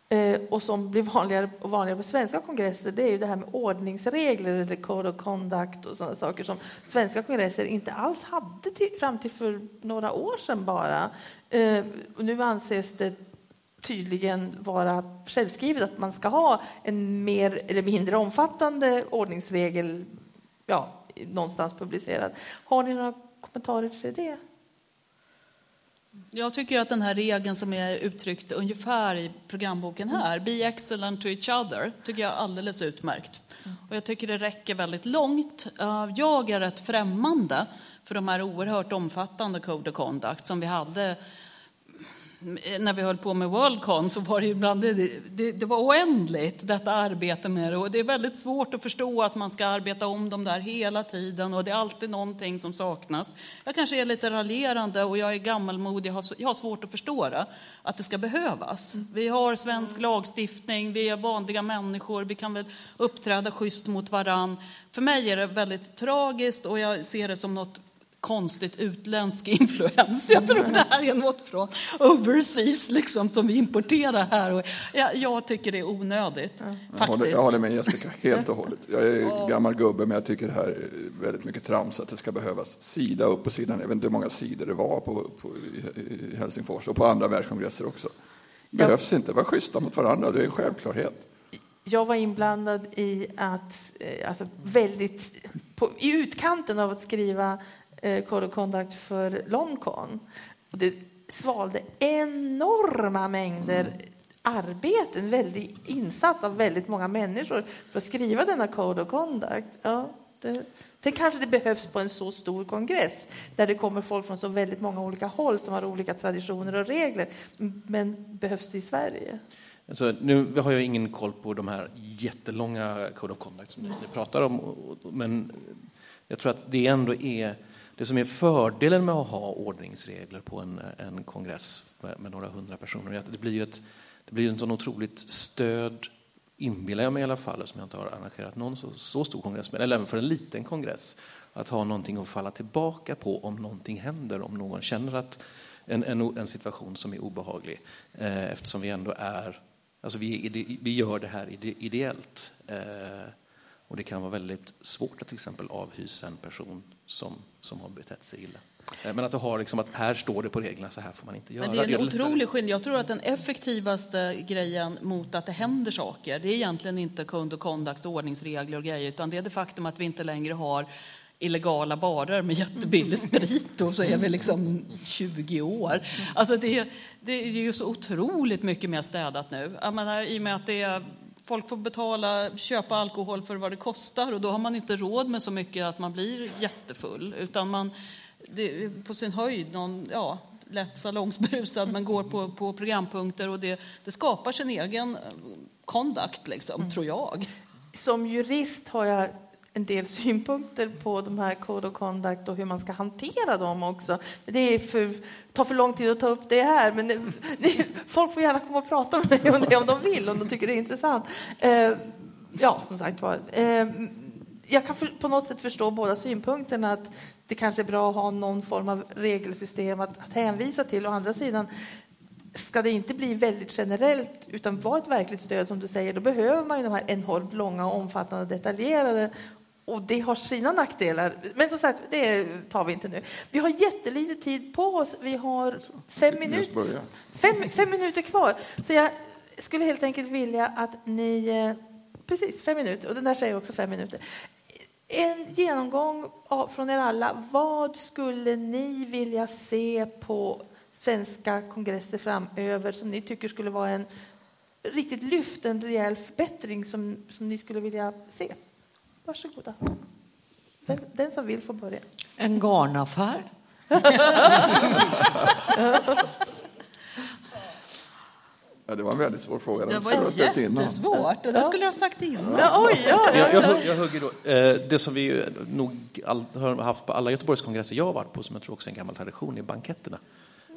eh, och som blir vanligare och vanligare på svenska kongresser det är ju det här med ordningsregler eller code of conduct och sådana saker som svenska kongresser inte alls hade till, fram till för några år sedan bara. Eh, nu anses det tydligen vara självskrivet att man ska ha en mer eller mindre omfattande ordningsregel ja, någonstans publicerad. Har ni några kommentarer till det? Jag tycker att den här regeln som är uttryckt ungefär i programboken här, Be excellent to each other, tycker jag är alldeles utmärkt. Och jag tycker det räcker väldigt långt. Eh, jag är rätt främmande för de här oerhört omfattande Code of Conduct som vi hade när vi höll på med Worldcon så var det ibland, det, det, det, var oändligt detta arbete med det och det är väldigt svårt att förstå att man ska arbeta om dem där hela tiden och det är alltid någonting som saknas. Jag kanske är lite raljerande och jag är gammalmodig, jag har, jag har svårt att förstå det, att det ska behövas. Vi har svensk lagstiftning, vi är vanliga människor, vi kan väl uppträda schysst mot varann. För mig är det väldigt tragiskt och jag ser det som något konstigt utländsk influens. Jag tror det här är något från overseas liksom, som vi importerar här. Och jag, jag tycker det är onödigt. Ja. Jag, håller, jag håller med Jessica helt och hållet. Jag är gammal gubbe men jag tycker det här är väldigt mycket trams att det ska behövas sida upp och sidan. Jag vet inte hur många sidor det var på, på i Helsingfors och på andra världskongresser också. Det behövs ja. inte. Var schyssta mot varandra, det är en självklarhet. Jag var inblandad i att, eh, alltså väldigt, på, i utkanten av att skriva Code of Conduct för Longcon. Det svalde enorma mängder mm. arbete, en väldig insats av väldigt många människor för att skriva denna Code of Conduct. Ja, det, sen kanske det behövs på en så stor kongress där det kommer folk från så väldigt många olika håll som har olika traditioner och regler. Men behövs det i Sverige? Alltså, nu har jag ingen koll på de här jättelånga Code of Conduct som ni pratar om, men jag tror att det ändå är det som är fördelen med att ha ordningsregler på en, en kongress med, med några hundra personer är att det blir ju ett, det blir en sån otroligt stöd, inbillar jag mig i alla fall, som jag inte har arrangerat någon så, så stor kongress med, eller även för en liten kongress, att ha någonting att falla tillbaka på om någonting händer, om någon känner att en, en, en situation som är obehaglig, eh, eftersom vi ändå är, alltså vi, vi gör det här ideellt. Eh, och det kan vara väldigt svårt att till exempel avhysa en person som, som har betett sig illa. Eh, men att du har liksom att här står det på reglerna, så här får man inte göra. Men det är en otrolig skillnad. Jag tror att den effektivaste grejen mot att det händer saker, det är egentligen inte kund och conduct, ordningsregler och grejer, utan det är det faktum att vi inte längre har illegala barer med jättebillig sprit och så är vi liksom 20 år. Alltså det, det är ju så otroligt mycket mer städat nu. Jag menar, I och med att det är folk får betala, köpa alkohol för vad det kostar och då har man inte råd med så mycket att man blir jättefull. Utan man, det på sin höjd någon, ja, lätt salongsberusad men går på, på programpunkter och det, det skapar sin egen conduct, liksom, mm. tror jag. Som jurist har jag en del synpunkter på de här Code of Conduct och hur man ska hantera dem också. Det är för, tar för lång tid att ta upp det här, men det, det, folk får gärna komma och prata med mig om det om de vill, om de tycker det är intressant. Eh, ja, som sagt var. Eh, jag kan för, på något sätt förstå båda synpunkterna, att det kanske är bra att ha någon form av regelsystem att, att hänvisa till. Å andra sidan, ska det inte bli väldigt generellt utan vara ett verkligt stöd som du säger, då behöver man ju de här enormt långa, omfattande, och detaljerade och det har sina nackdelar. Men som sagt, det tar vi inte nu. Vi har jättelite tid på oss. Vi har fem minuter, fem, fem minuter kvar. Så jag skulle helt enkelt vilja att ni... Eh, precis, fem minuter. Och den där säger också fem minuter. En genomgång från er alla. Vad skulle ni vilja se på svenska kongresser framöver som ni tycker skulle vara en riktigt lyft, en rejäl förbättring som, som ni skulle vilja se? Varsågoda. Den, den som vill får börja. En garnaffär. Ja, det var en väldigt svår fråga. Det var jättesvårt. Det där skulle jag ha sagt innan. Ja, oj, ja, ja. Jag, jag, jag hugger då. Eh, det som vi nog all, har haft på alla Göteborgskongresser jag har varit på, som jag tror också är en gammal tradition, är banketterna.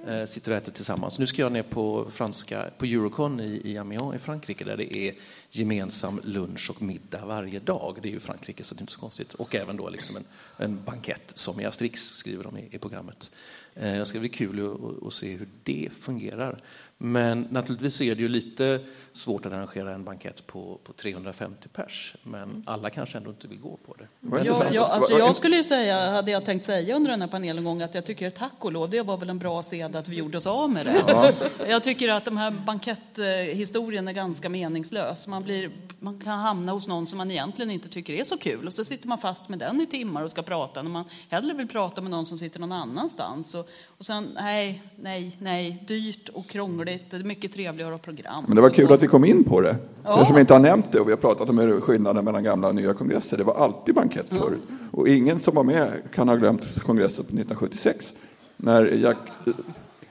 Eh, sitter och äter tillsammans. Nu ska jag ner på, franska, på Eurocon i, i Amiens i Frankrike där det är gemensam lunch och middag varje dag. Det är ju Frankrike så det är inte så konstigt. Och även då liksom en, en bankett som i Asterix skriver de i, i programmet. Eh, det ska bli kul att se hur det fungerar. Men naturligtvis är det ju lite svårt att arrangera en bankett på, på 350 pers, men alla kanske ändå inte vill gå på det. Ja, ja, alltså jag skulle ju säga, hade jag tänkt säga under den här panelen gång att jag tycker tack och lov, det var väl en bra sed att vi gjorde oss av med det. Ja. Jag tycker att de här banketthistorien är ganska meningslös. Man, blir, man kan hamna hos någon som man egentligen inte tycker är så kul och så sitter man fast med den i timmar och ska prata när man hellre vill prata med någon som sitter någon annanstans. Och, och sen, nej, nej, nej, dyrt och krångligt. Det är mycket trevligare program. Men det var kul att vi kom in på det. Ja. Eftersom vi inte har nämnt det och vi har pratat om skillnaden mellan gamla och nya kongresser. Det var alltid bankett förr. Och ingen som var med kan ha glömt kongressen 1976. När, Jack,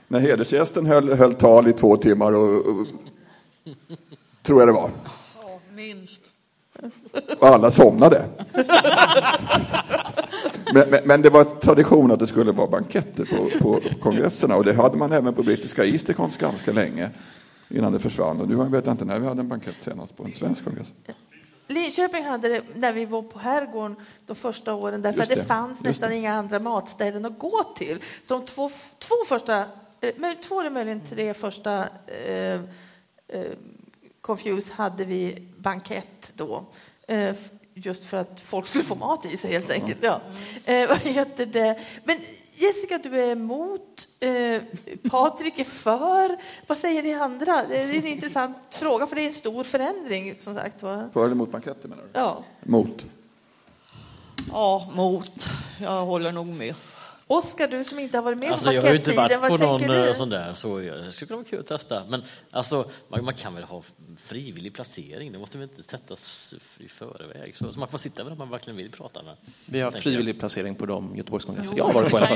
när hedersgästen höll, höll tal i två timmar och, och tror jag det var. Ja, minst. Och alla somnade. Men, men, men, det var tradition att det skulle vara banketter på, på kongresserna och det hade man även på brittiska Eastercons ganska länge innan det försvann. Och nu vet jag inte när vi hade en bankett senast på en svensk kongress. Linköping hade det när vi var på Herrgården de första åren därför att det, det fanns nästan det. inga andra matställen att gå till. Så de två, två första, eh, två eller möjligen tre första eh, eh, Confuse hade vi bankett då. Eh, just för att folk skulle få mat i sig helt enkelt. Ja. Eh, vad heter det? Men Jessica, du är emot. Eh, Patrik är för. Vad säger ni andra? Det är en intressant fråga, för det är en stor förändring. Som sagt, va? För eller mot banketter menar du? Ja. Mot. Ja, mot. Jag håller nog med. Oskar, du som inte har varit med alltså, på Jag har ju inte varit på någon du? Eh, sån där, så det skulle kunna vara kul att testa. Men alltså, man, man, kan väl ha frivillig placering? Det måste väl inte sättas i förväg? Så, så man får sitta med dem man verkligen vill prata med. Vi har frivillig jag. placering på de Göteborgskongresser jag har varit på. Vara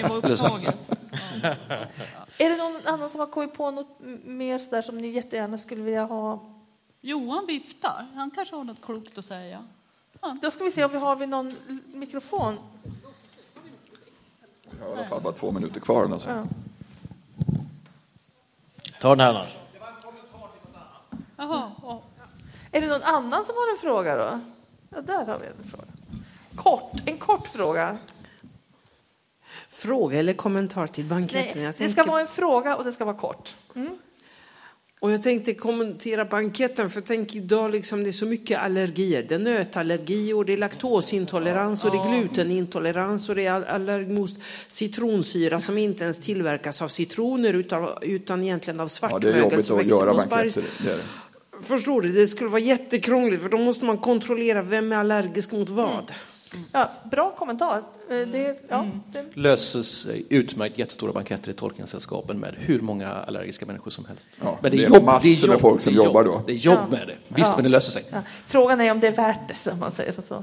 Är det någon annan som har kommit på något mer sådär som ni jättegärna skulle vilja ha Johan viftar. Han kanske har något klokt att säga. Då ska vi se om vi har vi någon mikrofon. Jag har i alla fall bara två minuter kvar. Alltså. Ja. Ta den här annars. Jaha, ja. Är det någon annan som har en fråga då? Ja, där har vi en fråga. Kort, en kort fråga. Fråga eller kommentar till banketten? Nej, Jag det ska vara en fråga och det ska vara kort. Och jag tänkte kommentera banketten, för tänk idag liksom det är så mycket allergier. Det är nötallergi och det är laktosintolerans och det är glutenintolerans och det är all- allergi mot citronsyra som inte ens tillverkas av citroner utan, utan egentligen av Ja, svartmögel det är jobbigt som att göra banketter. Det är det. Förstår du? Det skulle vara jättekrångligt för då måste man kontrollera vem är allergisk mot vad. Ja, bra kommentar. Eh, Det, ja, det, Löses eh, utmärkt jättestora banketter i Tolkiensällskapen med hur många allergiska människor som helst. Ja, Men det är jobb- massor med folk som det är jobbar jobb. då. Det är jobb Ja. med det. Visst, Ja. men det löser sig. ja. Frågan är om det är värt det, som man säger. Så.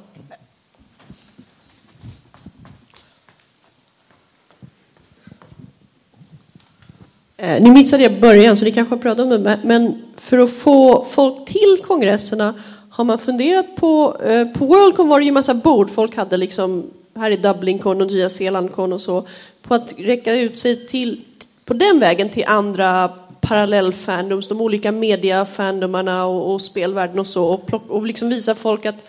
Eh, Ni missade det i början, så ni kanske har pratat om det. Men för att få folk till kongresserna har man funderat på... eh, På Worldcon var det ju massa bord. Folk hade liksom, här i Dublincon och Nya Zeelandcon och så, på att räcka ut sig till, på den vägen till andra parallellfandoms, de olika mediafandomarna och, och spelvärlden och så, och, plock, och liksom visa folk att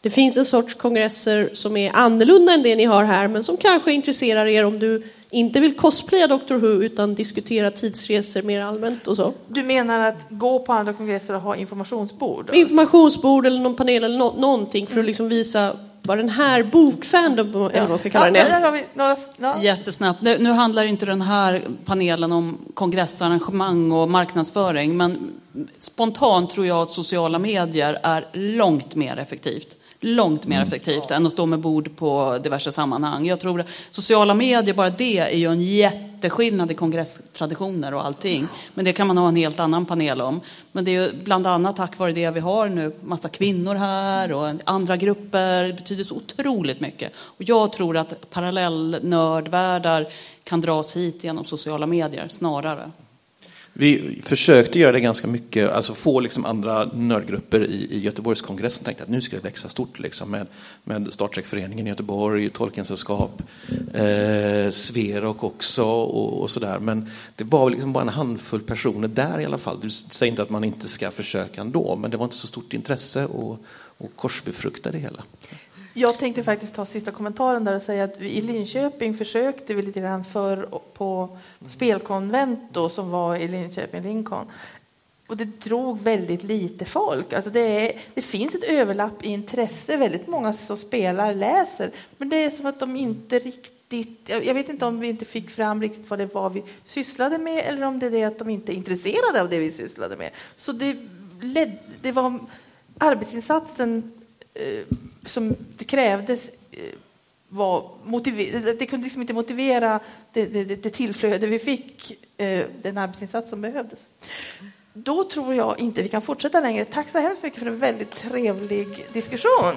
det finns en sorts kongresser som är annorlunda än det ni har här, men som kanske intresserar er om du inte vill cosplaya Doctor Who utan diskutera tidsresor mer allmänt och så. Du menar att gå på andra kongresser och ha informationsbord? Informationsbord eller någon panel eller nå- någonting för att liksom visa vad den här bokfandom, eller vad man ska kalla ja, den, där är. har vi några, ja. Jättesnabbt. Nu, nu handlar inte den här panelen om kongressarrangemang och marknadsföring, men spontant tror jag att sociala medier är långt mer effektivt. Långt mer effektivt än att stå med bord på diverse sammanhang. Jag tror att sociala medier, bara det är ju en jätteskillnad i kongresstraditioner och allting. Men det kan man ha en helt annan panel om. Men det är ju bland annat tack vare det vi har nu, massa kvinnor här och andra grupper. Det betyder så otroligt mycket. Och jag tror att parallellnördvärldar kan dras hit genom sociala medier snarare. Vi försökte göra det ganska mycket, alltså få liksom andra nördgrupper i, i Göteborgskongressen. Tänkte att nu ska det växa stort liksom med, med Star Trek-föreningen i Göteborg, Tolkiensällskap, eh, Sverok också och, och sådär. Men det var liksom bara en handfull personer där i alla fall. Du säger inte att man inte ska försöka ändå, men det var inte så stort intresse och, och korsbefrukta det hela. Jag tänkte faktiskt ta sista kommentaren där och säga att i Linköping försökte vi lite grann för på spelkonvent då, som var i Linköping, Lincoln. Och det drog väldigt lite folk. Alltså det, är, det finns ett överlapp i intresse. Väldigt många som spelar läser. Men det är som att de inte riktigt... Jag vet inte om vi inte fick fram riktigt vad det var vi sysslade med eller om det är det att de inte är intresserade av det vi sysslade med. Så det, led, det var arbetsinsatsen Eh, som det krävdes eh, var motiver- det- kunde liksom inte motivera det, det, det- det tillflöde vi fick, eh, den arbetsinsats som behövdes. Då tror jag inte vi kan fortsätta längre. Tack så hemskt mycket för en väldigt trevlig diskussion.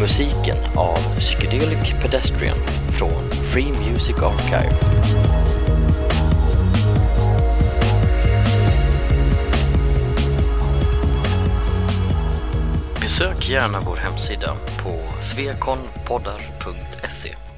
Musiken av Psychedelic Pedestrian från Free Music Archive. Besök gärna vår hemsida på svekonpoddar.se